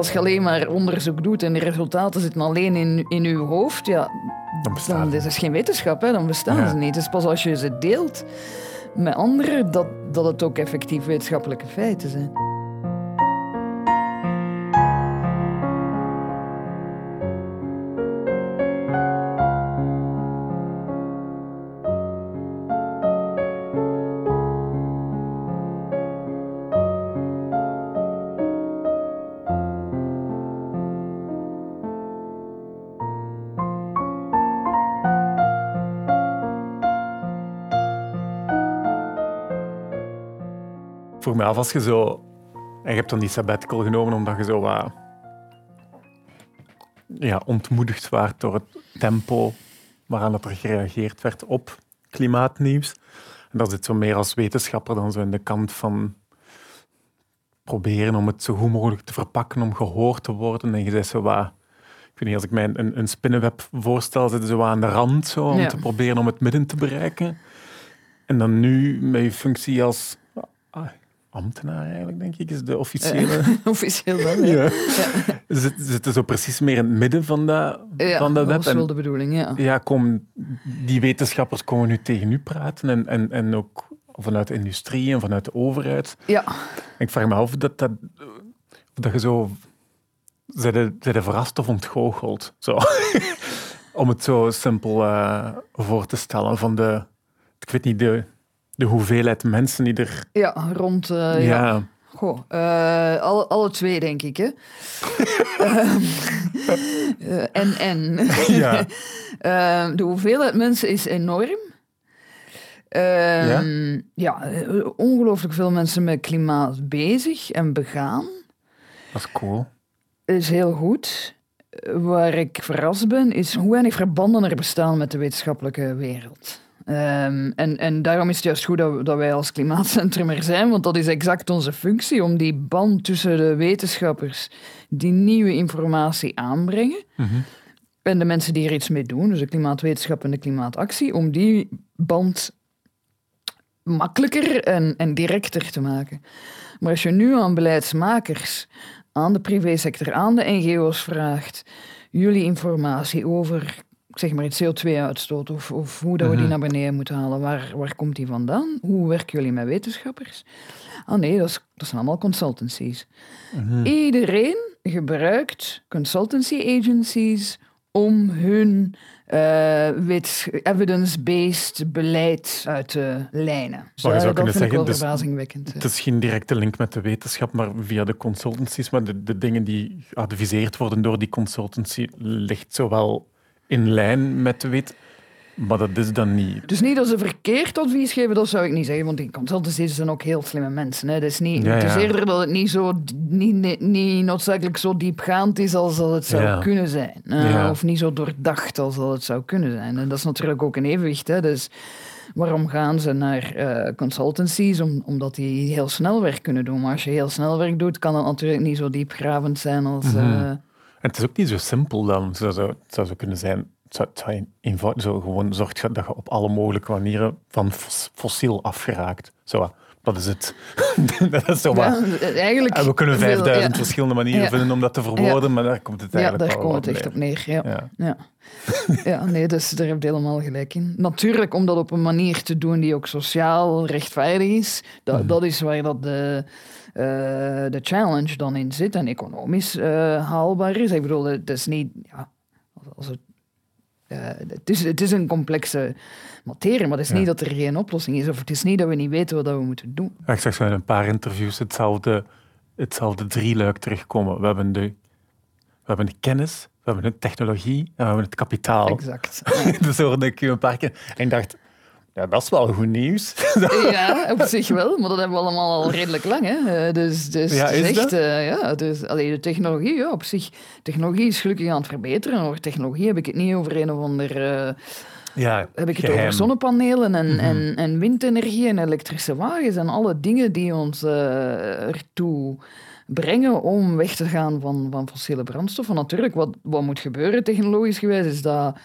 als je alleen maar onderzoek doet en de resultaten zitten alleen in, in je hoofd, ja, Dan is het geen wetenschap, hè, dan bestaan Ja. ze niet. Het is pas als je ze deelt met anderen dat, dat het ook effectief wetenschappelijke feiten zijn. Vroeg me af als je zo... En je hebt dan die sabbatical genomen omdat je zo wat... Ja, ontmoedigd waart door het tempo waaraan dat er gereageerd werd op klimaatnieuws. En dat zit zo meer als wetenschapper dan zo in de kant van proberen om het zo goed mogelijk te verpakken, om gehoord te worden. En je zegt zo wat... Ik weet niet, als ik mij een, een spinnenweb voorstel, zitten ze zo aan de rand zo, om Ja. te proberen om het midden te bereiken. En dan nu, met je functie als ah, ambtenaar eigenlijk, denk ik, is de officiële... Officieel wel, ja. Ja. Zit, zitten zo precies meer in het midden van dat, Ja, van dat dat web. was wel En de bedoeling, ja. ja, komen die wetenschappers komen nu tegen u praten en, en, en ook vanuit de industrie en vanuit de overheid. Ja, En ik vraag me af dat, dat, dat je zo... Zijn verrast of ontgoocheld? Zo. Om het zo simpel eh, voor te stellen. Van de, ik weet niet, de, de hoeveelheid mensen die er... ja rond... eh, ja. ja. Goh, eh, alle, alle twee, denk ik, hè. Eh, en, en. Ja. De hoeveelheid mensen is enorm. Ehm, ja, eh, ongelooflijk veel mensen met klimaat bezig en begaan. Dat is cool. is heel goed. Waar ik verrast ben, is hoe weinig verbanden er bestaan met de wetenschappelijke wereld. Ehm, en, en daarom is het juist goed dat, dat wij als klimaatcentrum er zijn, want dat is exact onze functie, om die band tussen de wetenschappers die nieuwe informatie aanbrengen en de mensen die er iets mee doen, dus de klimaatwetenschap en de klimaatactie, om die band makkelijker en, en directer te maken. Maar als je nu aan beleidsmakers, aan de privésector, aan de NGO's vraagt, jullie informatie over, zeg maar, het CO2-uitstoot of, of hoe dat we die naar beneden moeten halen, waar, waar komt die vandaan? Hoe werken jullie met wetenschappers? Ah nee, dat, is, dat zijn allemaal consultancies. Iedereen gebruikt consultancy agencies om hun eh, wet- evidence-based beleid uit te lijnen. Dus, Maar je eh, zou dat kunnen zeggen, dus- verbazingwekkend. Het is geen directe link met de wetenschap, maar via de consultancies. Maar de, de dingen die geadviseerd worden door die consultancy ligt zowel in lijn met de wet, maar dat is dan niet. Dus niet dat ze verkeerd advies geven, dat zou ik niet zeggen, want die consultancies zijn ook heel slimme mensen. Hè. Het, is niet, Ja, het is eerder dat het niet, zo, niet, niet, niet noodzakelijk zo diepgaand is als dat het zou Ja. kunnen zijn. Of niet zo doordacht als dat het zou kunnen zijn. En dat is natuurlijk ook een evenwicht. Hè. Dus waarom gaan ze naar eh, consultancies? Om, omdat die heel snel werk kunnen doen. Maar als je heel snel werk doet, kan dat natuurlijk niet zo diepgravend zijn als... Mhm. eh, En het is ook niet zo simpel dan. Het zou, zo- het zou zo kunnen zijn. Het zou, het zou zo gewoon zorgt dat je op alle mogelijke manieren van fos- fossiel afgeraakt. Zo, dat is het. dat is zo ja, eigenlijk En we kunnen veel- 5000 ja. verschillende manieren Ja. vinden om dat te verwoorden, maar daar komt het Ja, eigenlijk daar wel komt het echt op neer. Ja. Ja. Ja. ja, nee, dus daar heb je helemaal gelijk in. Natuurlijk om dat op een manier te doen die ook sociaal rechtvaardig is. Dat, Mhm. dat is waar dat de, eh, de challenge dan in zit en economisch eh, haalbaar is. Ik bedoel, het is niet... Ja, als het, eh, het, is, het is een complexe materie, maar het is Ja. niet dat er geen oplossing is. Of het is niet dat we niet weten wat we moeten doen. Ja, Ik zag zo in een paar interviews hetzelfde, hetzelfde drieluik terugkomen. We hebben, de, we hebben de kennis, we hebben de technologie en we hebben het kapitaal. Exact. dus hoorde ik u een paar keer. En ik dacht, ja, dat is wel goed nieuws. Ja, op zich wel, maar dat hebben we allemaal al redelijk lang. Hè? Eh, Dus, dus Ja, het is echt, eh, ja, dus, allee, de technologie, ja, op zich. Technologie is gelukkig aan het verbeteren. Over technologie heb ik het niet over een of ander. eh, ja, heb ik het geheim. over zonnepanelen en, Mhm. en, en windenergie en elektrische wagens en alle dingen die ons ertoe brengen om weg te gaan van, van fossiele brandstoffen. Natuurlijk, wat, wat moet gebeuren technologisch gewijs, is dat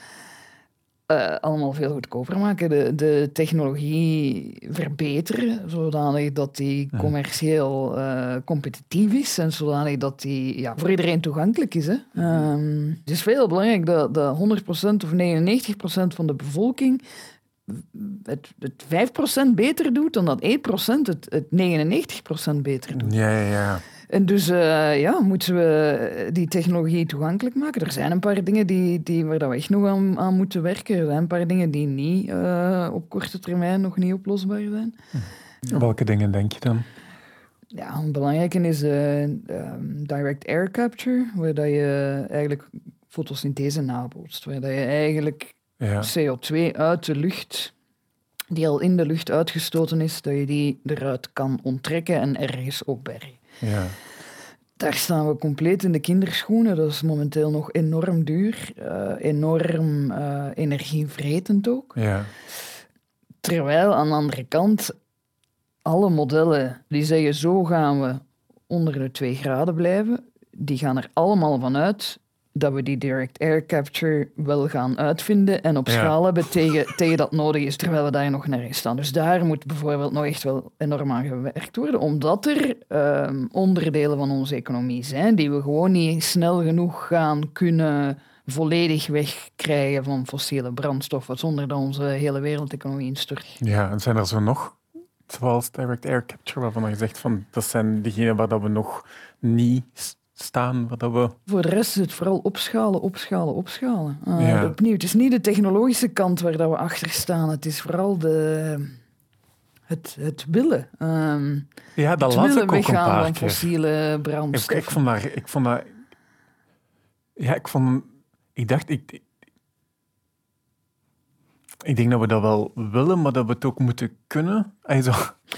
eh, allemaal veel goedkoper maken. De, de technologie verbeteren, zodanig dat die commercieel eh, competitief is en zodanig dat die ja, voor iedereen toegankelijk is. Hè. Ehm, het is veel belangrijk dat, dat 100% of 99% van de bevolking het, het 5% beter doet dan dat 1% het, het 99% beter doet. Ja, ja, ja. En dus eh, ja, moeten we die technologie toegankelijk maken. Er zijn een paar dingen die, die, waar dat we echt nog aan, aan moeten werken. Er zijn een paar dingen die niet, eh, op korte termijn nog niet oplosbaar zijn. Welke dingen denk je dan? Ja, een belangrijke is eh, ehm, direct air capture, waar dat je eigenlijk fotosynthese nabootst. Waar dat je eigenlijk Ja. CO2 uit de lucht, die al in de lucht uitgestoten is, dat je die eruit kan onttrekken en ergens opbergen. Ja. Daar staan we compleet in de kinderschoenen. Dat is momenteel nog enorm duur, eh, enorm eh, energievretend ook. Ja. Terwijl aan de andere kant alle modellen die zeggen zo gaan we onder de 2 graden blijven, die gaan er allemaal van uit dat we die direct air capture wel gaan uitvinden en op Ja. schaal hebben tegen, tegen dat nodig is, terwijl we daar nog nergens staan. Dus daar moet bijvoorbeeld nog echt wel enorm aan gewerkt worden, omdat er ehm, onderdelen van onze economie zijn die we gewoon niet snel genoeg gaan kunnen volledig wegkrijgen van fossiele brandstoffen, zonder dat onze hele wereldeconomie instort. ja, en zijn er zo nog, zoals direct air capture, waarvan je zegt van dat zijn diegenen waar dat we nog niet staan, waar dat we... Voor de rest is het vooral opschalen, opschalen, opschalen. Uh, Ja. Opnieuw, het is niet de technologische kant waar dat we achter staan. Het is vooral de, het, het willen. Ehm, Ja, dat willen ik ook een paar van keer. fossiele Ik, brandstoffen. ik vond dat... Ik vond dat... Ja, ik vond... Ik dacht... Ik, ik denk dat we dat wel willen, maar dat we het ook moeten kunnen.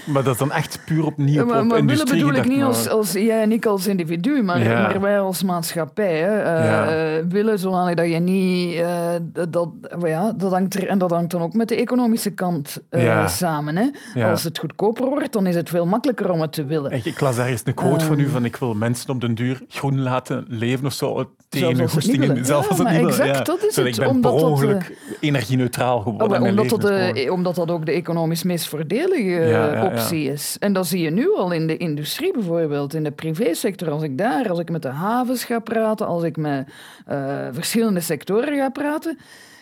Maar dat dan echt puur opnieuw Ja, op, maar, op maar willen industrie bedoel ik niet maar- als, als jij en ik als individu, maar, Ja. maar wij als maatschappij. Hè, eh, Ja. eh, willen zodanig dat je niet... eh, dat, maar ja, dat hangt er, en dat hangt dan ook met de economische kant Ja. samen. Hè. Ja. Als het goedkoper wordt, dan is het veel makkelijker om het te willen. Ik, ik las ergens een quote van u Ehm. van ik wil mensen op den duur groen laten leven of zo. Tegen goestingen. Ja, als het maar niet willen, exact, ja. dat is Zo, het, Ik ben omdat per ongeluk energie-neutraal geworden. Oh, maar dat de, omdat dat ook de economisch meest voordelige Ja, optie is. En dat zie je nu al in de industrie bijvoorbeeld, in de privésector. Als ik daar, als ik met de havens ga praten, als ik met eh, verschillende sectoren ga praten,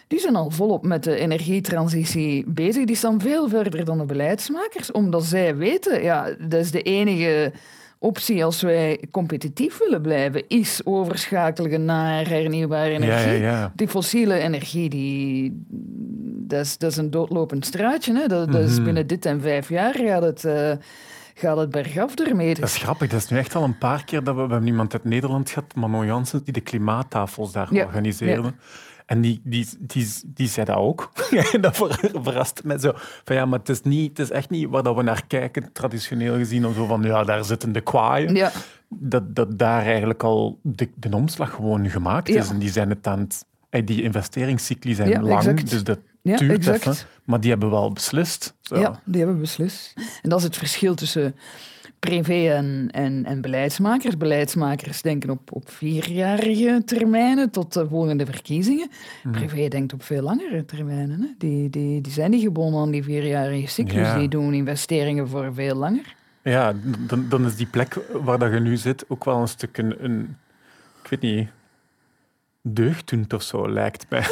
die zijn al volop met de energietransitie bezig. Die staan veel verder dan de beleidsmakers, omdat zij weten, ja, dat is de enige optie als wij competitief willen blijven, is overschakelen naar hernieuwbare energie. Ja, ja, ja. Die fossiele energie, die, dat, is, dat is een doodlopend straatje. Hè? Dat, dat is Mhm. binnen dit en vijf jaar gaat het, eh, gaat het bergaf ermee. Dat is grappig. Dat is nu echt al een paar keer dat we, we hebben iemand uit Nederland gehad, Manon Jansen, die de klimaattafels daar Ja, organiseerde. En die, die, die, die zei dat ook. En dat ver- verraste mij zo. Van ja, maar het is, niet, het is echt niet waar dat we naar kijken, traditioneel gezien, om zo van, ja, daar zitten de kwaaien. Ja, Dat, dat daar eigenlijk al de, de omslag gewoon gemaakt is. Ja. En die zijn het aan het... eh, Die investeringscycli zijn Ja, lang, exact. dus dat ja duurt exact. even. Maar die hebben wel beslist. Zo. Ja, die hebben beslist. En dat is het verschil tussen privé en, en, en beleidsmakers. Beleidsmakers denken op, op vierjarige termijnen tot de volgende verkiezingen. Mhm. Privé denkt op veel langere termijnen. Hè. Die, die, die zijn niet gebonden aan die vierjarige cyclus. Ja. Die doen investeringen voor veel langer. Ja, dan, dan is die plek waar dat je nu zit ook wel een stuk een, een ik weet niet, deugddoend of zo, lijkt mij.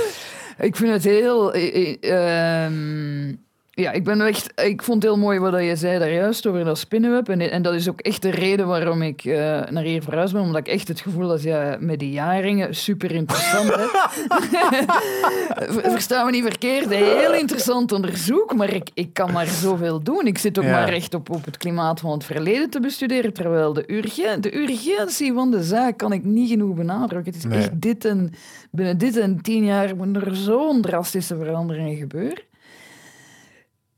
Ik vind het heel. eh, eh, ehm, ja, ik ben echt. Ik vond het heel mooi wat je zei daar juist over dat spinnenweb. En, en dat is ook echt de reden waarom ik eh, naar hier verhuisd ben. Omdat ik echt het gevoel dat ja, met die jaringen super interessant. hè. Ver- Versta me niet verkeerd. Heel interessant onderzoek. Maar ik, ik kan maar zoveel doen. Ik zit ook Ja. maar echt op, op het klimaat van het verleden te bestuderen. Terwijl de, urgen, de urgentie van de zaak kan ik niet genoeg benadrukken. Het is Nee. echt dit en binnen dit en tien jaar moeten er zo'n drastische veranderingen gebeuren.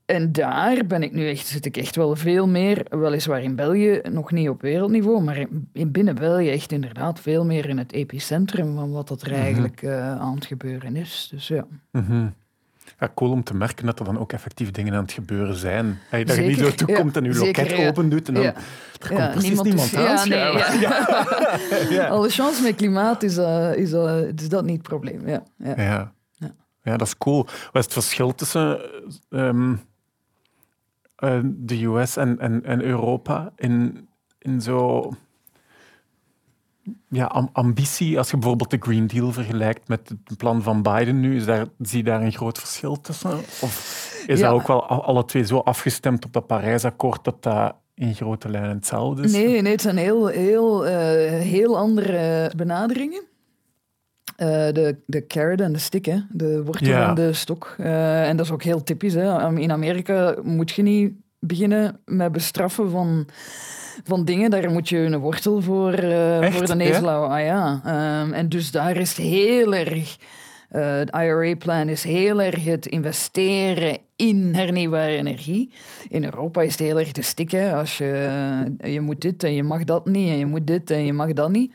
En daar ben ik nu echt, zit ik echt wel veel meer, weliswaar in België, nog niet op wereldniveau, maar in, in binnen België echt inderdaad veel meer in het epicentrum van wat dat er eigenlijk eh, aan het gebeuren is. Dus ja. Mhm. Ja, cool om te merken dat er dan ook effectief dingen aan het gebeuren zijn. Hey, dat je niet zo Zeker, toekomt ja. en je Zeker, loket ja. open doet en dan Ja. er komt precies niemand niemand, is- aan. nee. Alle chance met klimaat is, eh, is, is dat niet het probleem. Ja, ja. Ja. Ja. ja, dat is cool. Wat is het verschil tussen ehm, eh, de US en, en, en Europa in, in zo ja, am- ambitie? Als je bijvoorbeeld de Green Deal vergelijkt met het plan van Biden nu, is daar, zie je daar een groot verschil tussen? Of is Ja. dat ook wel alle twee zo afgestemd op dat Parijsakkoord dat dat in grote lijnen hetzelfde is? Nee, nee, het zijn heel, heel, eh, heel andere benaderingen. Eh, de, de carrot en de stick, hè. de wortel Ja. en de stok. Eh, en dat is ook heel typisch. Hè. In Amerika moet je niet beginnen met bestraffen van, van dingen. Daar moet je een wortel voor, eh, voor de houden. Ah, ja. Ehm, en dus daar is het heel erg... het IRA-plan is heel erg het investeren in hernieuwbare energie. In Europa is het heel erg de stik. Hè. Als je, je moet dit en je mag dat niet. En je moet dit en je mag dat niet.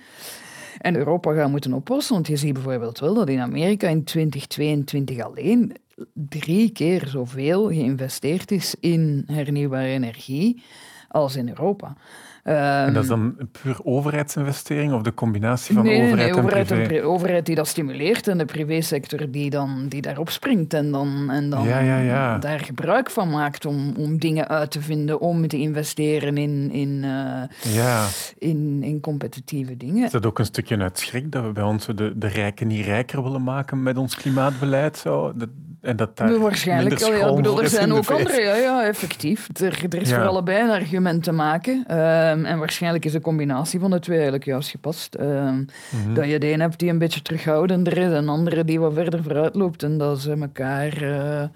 En Europa gaat moeten oplossen. Want je ziet bijvoorbeeld wel dat in Amerika in 2022 alleen drie keer zoveel geïnvesteerd is in hernieuwbare energie als in Europa. En dat is Ehm, dan een puur overheidsinvestering of de combinatie van nee, nee, overheid nee, en overheid, privé? en pri- overheid die dat stimuleert en de privésector die, dan, die daarop springt en dan, en dan Ja, ja, ja. daar gebruik van maakt om, om dingen uit te vinden, om te investeren in, in, eh, Ja. in, in competitieve dingen. Is dat ook een stukje uit schrik dat we bij ons de, de rijken niet rijker willen maken met ons klimaatbeleid? Zo? Dat, en dat daar waarschijnlijk, ja, ik schroom bedoel, er zijn ook andere, ja, ja, effectief. Er, er is Ja. voor allebei een argument te maken. Ehm, en waarschijnlijk is de combinatie van de twee eigenlijk juist gepast. Ehm, Mhm. Dat je de een hebt die een beetje terughoudender is en de andere die wat verder vooruit loopt. En dat ze elkaar eh,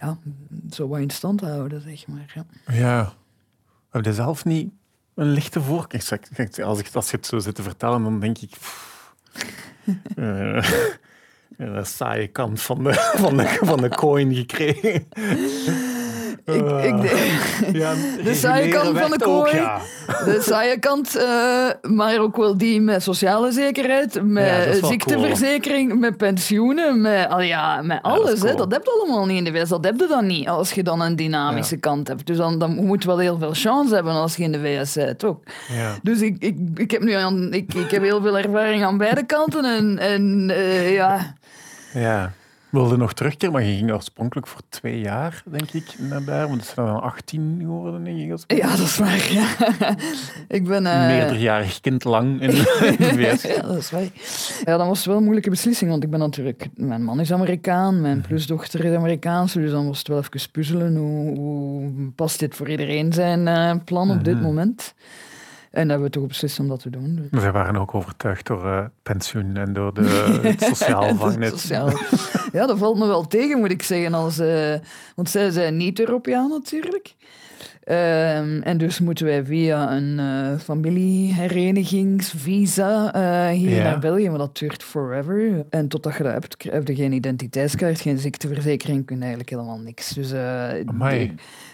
ja, zo wat in stand houden, zeg maar. Ja. Ja. Heb je zelf niet een lichte voorkeur? Als, ik, als je het zo zit te vertellen, dan denk ik... pff, eh, een saaie kant van de, van de, van de coin gekregen. Ik, ik, ja, de saaie kant van de ook, kooi. ja. De saaie kant, eh, maar ook wel die met sociale zekerheid, met Ja, dat ziekteverzekering, met pensioenen, met, al ja, met dat alles. is hè. Dat heb je allemaal niet in de VS. Dat heb je dan niet als je dan een dynamische kant hebt. Dus dan, dan moet je wel heel veel chance hebben als je in de VS bent ook. Ja. Dus ik, ik, ik, heb nu aan, ik, ik heb heel veel ervaring aan beide kanten. En, en eh, ja, Ja. Wilde nog terugkeren, maar je ging oorspronkelijk voor twee jaar, denk ik, naar daar. Want het zijn dan 18 geworden, denk ik. ja, dat is waar. Ja. ik ben... eh, Meerderjarig kind lang in, in de VS. ja, dat is waar. Ja, dat was wel een moeilijke beslissing, want ik ben natuurlijk... Mijn man is Amerikaan, mijn plusdochter is Amerikaans, dus dan was het wel even puzzelen. Hoe, hoe past dit voor iedereen zijn eh, plan op dit Mhm. moment? En daar hebben we toch beslist om dat te doen. Dus. Zij waren ook overtuigd door eh, pensioen en door de, het sociaal vangnet. sociaal. Ja, dat valt me wel tegen, moet ik zeggen. Als, eh, want zij zijn niet Europeaan natuurlijk. Ehm, en dus moeten wij via een eh familieherenigingsvisa eh, hier Ja. naar België, maar dat duurt forever. En totdat je dat hebt, heb je geen identiteitskaart, geen ziekteverzekering, kun je eigenlijk helemaal niks. Dus,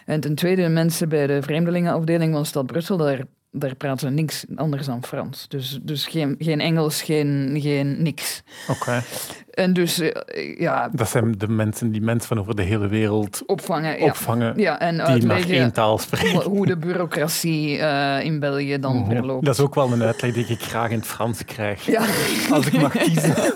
en ten tweede, mensen bij de vreemdelingenafdeling van de stad Brussel, daar, daar praten ze niks anders dan Frans. Dus, dus geen, geen Engels, geen, geen niks. Oké. En dus, eh, ja, Dat zijn de mensen die mensen van over de hele wereld opvangen. Ja. opvangen Ja, en die maar één taal spreken. hoe de bureaucratie eh, in België dan Mhm. verloopt. Dat is ook wel een uitleg die ik graag in het Frans krijg. Ja, Als ik mag kiezen.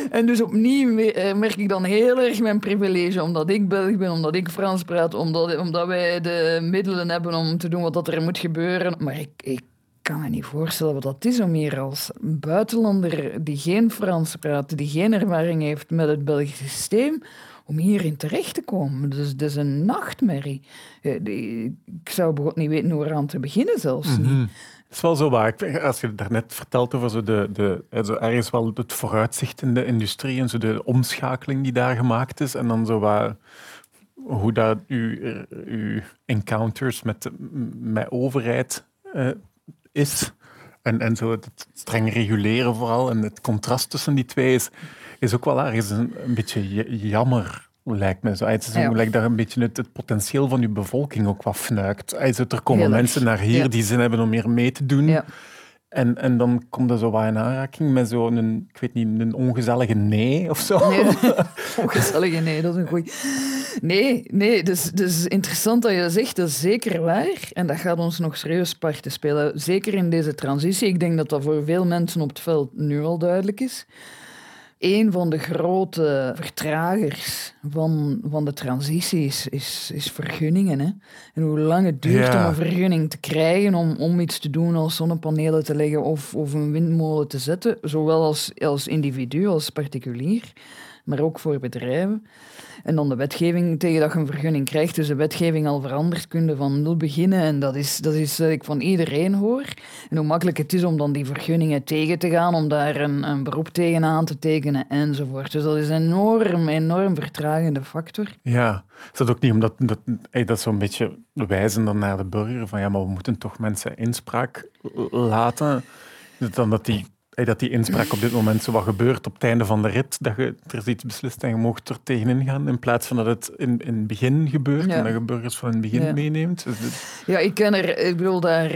en dus opnieuw eh, merk ik dan heel erg mijn privilege, omdat ik Belg ben, omdat ik Frans praat, omdat, omdat wij de middelen hebben om te doen wat dat er moet gebeuren. Maar ik, ik kan me niet voorstellen wat dat is om hier als buitenlander die geen Frans praat, die geen ervaring heeft met het Belgische systeem, om hierin terecht te komen. Dus het is een nachtmerrie. Eh, Ik zou begot niet weten hoe eraan te beginnen zelfs niet. Het is wel zo waar. Als je daarnet vertelt over zo de, de, zo ergens wel het vooruitzicht in de industrie en zo de omschakeling die daar gemaakt is. En dan zo wat, hoe dat uw, uw encounters met, met overheid eh, is. En, en zo het streng reguleren vooral. En het contrast tussen die twee is, is ook wel ergens een, een beetje jammer. Lijkt me zo. Het is Ja. lijkt daar een beetje het, het potentieel van uw bevolking ook wat fnuikt. Er komen Heel mensen naar hier Ja. die zin hebben om meer mee te doen. Ja. En, en dan komt er zo wat in aanraking met zo'n, ik weet niet, een ongezellige nee of zo. Nee, ongezellige nee, dat is een goeie. Nee, nee, dus, dus interessant dat je dat zegt, dat is zeker waar. En dat gaat ons nog serieus parten spelen. Zeker in deze transitie. Ik denk dat dat voor veel mensen op het veld nu al duidelijk is. Een van de grote vertragers van, van de transitie is, is, is vergunningen. Hè? En hoe lang het duurt Ja. om een vergunning te krijgen om, om iets te doen als zonnepanelen te leggen of, of een windmolen te zetten, zowel als, als individu als particulier, maar ook voor bedrijven. En dan de wetgeving tegen dat je een vergunning krijgt. Dus de wetgeving al veranderd, kun van nul beginnen. En dat is, dat is wat ik van iedereen hoor. En hoe makkelijk het is om dan die vergunningen tegen te gaan, om daar een, een beroep tegen aan te tekenen enzovoort. Dus dat is een enorm, enorm vertragende factor. Ja, is dat ook niet omdat dat, dat zo'n beetje wijzen dan naar de burger van ja, maar we moeten toch mensen inspraak laten. Dan dat die, hey, dat die inspraak op dit moment zo wat gebeurt op het einde van de rit, dat je er iets beslist en je mocht er tegenin gaan, in plaats van dat het in, in het begin gebeurt Ja. en dat je burgers van in het begin Ja. meeneemt. Dus dit- Ja, ik ken er, ik bedoel daar,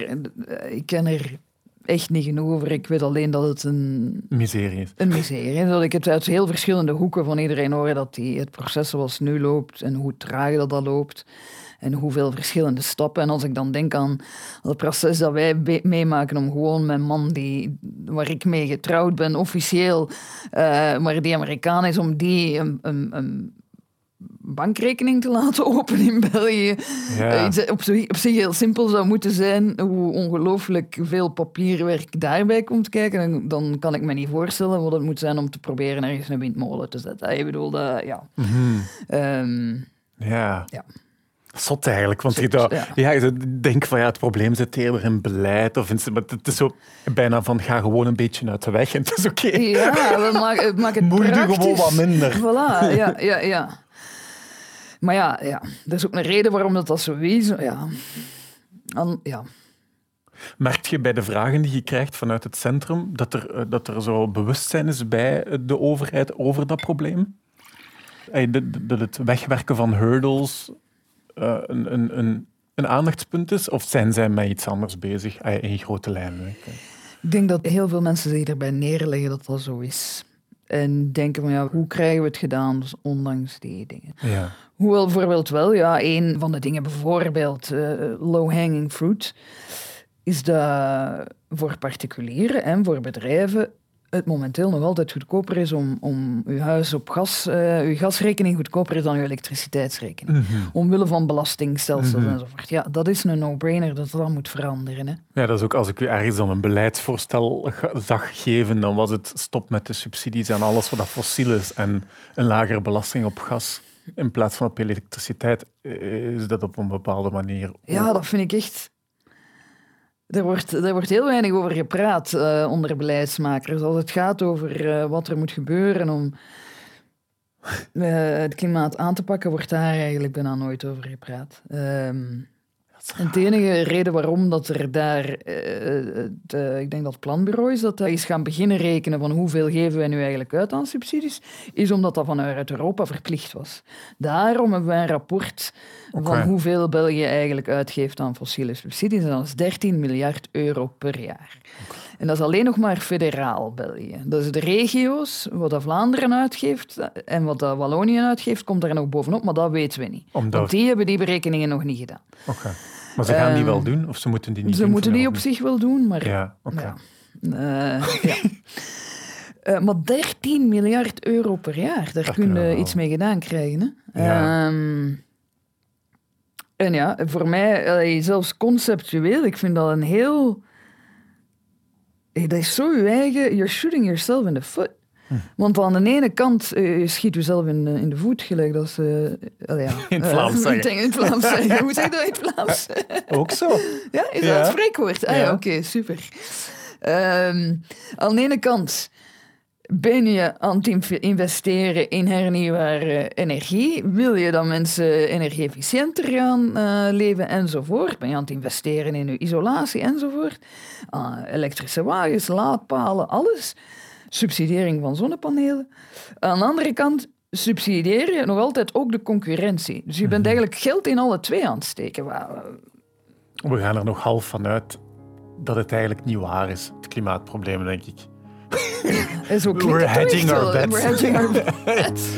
ik ken er echt niet genoeg over. Ik weet alleen dat het een, miserie is. een miserie is. Dat ik het uit heel verschillende hoeken van iedereen hoor dat die, het proces zoals nu loopt en hoe traag dat, dat loopt. En hoeveel verschillende stappen. En als ik dan denk aan het proces dat wij meemaken om gewoon mijn man, die, waar ik mee getrouwd ben, officieel, eh, maar die Amerikaan is, om die een, een, een bankrekening te laten openen in België. Ja. Eh, op, zich- op zich heel simpel zou moeten zijn, hoe ongelooflijk veel papierwerk daarbij komt kijken, dan, dan kan ik me niet voorstellen wat het moet zijn om te proberen ergens een windmolen te zetten. Ik bedoel, dat, ja. Mhm. Ehm, Ja. Ja. Zot eigenlijk, want je, dat, ja. ja. denkt van ja, het probleem zit eerder in beleid. Of in, maar het is zo bijna van ga gewoon een beetje uit de weg en het is oké. ja, we maken, maak het gewoon wat minder. Voilà, ja, ja, ja. Maar ja, ja, er is ook een reden waarom dat, dat zo is. Ja. An- ja. Merk je bij de vragen die je krijgt vanuit het centrum dat er, eh, dat er zo bewustzijn is bij de overheid over dat probleem? Eh, Dat dat het wegwerken van hurdles eh, een, een, een, een aandachtspunt is? Of zijn zij met iets anders bezig eh, in grote lijnen? Ik denk dat heel veel mensen zich erbij neerleggen dat dat zo is. En denken van ja, hoe krijgen we het gedaan, dus ondanks die dingen. Ja. Hoewel bijvoorbeeld wel, ja, een van de dingen bijvoorbeeld eh, low-hanging fruit, is dat voor particulieren en voor bedrijven het momenteel nog altijd goedkoper is om, om uw huis op gas, eh uw gasrekening goedkoper is dan uw elektriciteitsrekening. Mhm. Omwille van belastingstelsels Mhm. enzovoort. Ja, dat is een no-brainer dat dat moet veranderen. Hè. Ja, dat is ook als ik u ergens dan een beleidsvoorstel zag geven, dan was het stop met de subsidies aan alles wat fossiel is en een lagere belasting op gas in plaats van op elektriciteit. Eh, Is dat op een bepaalde manier Ja, dat vind ik echt. Er wordt, er wordt heel weinig over gepraat eh, onder beleidsmakers. Als het gaat over eh, wat er moet gebeuren om eh, het klimaat aan te pakken, wordt daar eigenlijk bijna nooit over gepraat. En de enige reden waarom dat er daar, eh, het, eh, ik denk dat het planbureau is, dat dat is gaan beginnen rekenen van hoeveel geven wij nu eigenlijk uit aan subsidies, is omdat dat vanuit Europa verplicht was. Daarom hebben wij een rapport van hoeveel België eigenlijk uitgeeft aan fossiele subsidies. En dat is 13 miljard euro per jaar. En dat is alleen nog maar federaal België. Dat is de regio's, wat dat Vlaanderen uitgeeft en wat dat Wallonië uitgeeft, komt daar nog bovenop, maar dat weten we niet. Omdat- Want die hebben die berekeningen nog niet gedaan. Oké. Maar ze gaan die Ehm, wel doen, of ze moeten die niet Ze doen? moeten die op zich wel doen, maar... Ja, oké. Ja. Eh, ja. Eh, maar 13 miljard euro per jaar, daar kun kunnen we je iets mee gedaan krijgen. Hè? Ja. Ehm, en ja, voor mij, zelfs conceptueel, ik vind dat een heel... Dat is zo je eigen... You're shooting yourself in the foot. Hm. Want aan de ene kant eh, je schiet jezelf in, de- in de voet, gelijk dat ze... eh, allee, ja, In het eh, Vlaams zeggen. In het Vlaams zeggen. Hoe zeg je dat in het Vlaams? Ook zo. Ja, is Ja. dat het spreekwoord? Ah ja, Ja. oké, super. Ehm, aan de ene kant ben je aan het inv- investeren in hernieuwbare energie. Wil je dat mensen energie-efficiënter gaan eh, leven enzovoort. Ben je aan het investeren in je isolatie enzovoort. Ah, elektrische wagens, laadpalen, alles. Subsidiëring van zonnepanelen. Aan de andere kant subsidieer je nog altijd ook de concurrentie. Dus je bent eigenlijk geld in alle twee aan het steken. We gaan er nog half van uit dat het eigenlijk niet waar is, het klimaatprobleem, denk ik. We're hedging our bets. We're hedging our bets.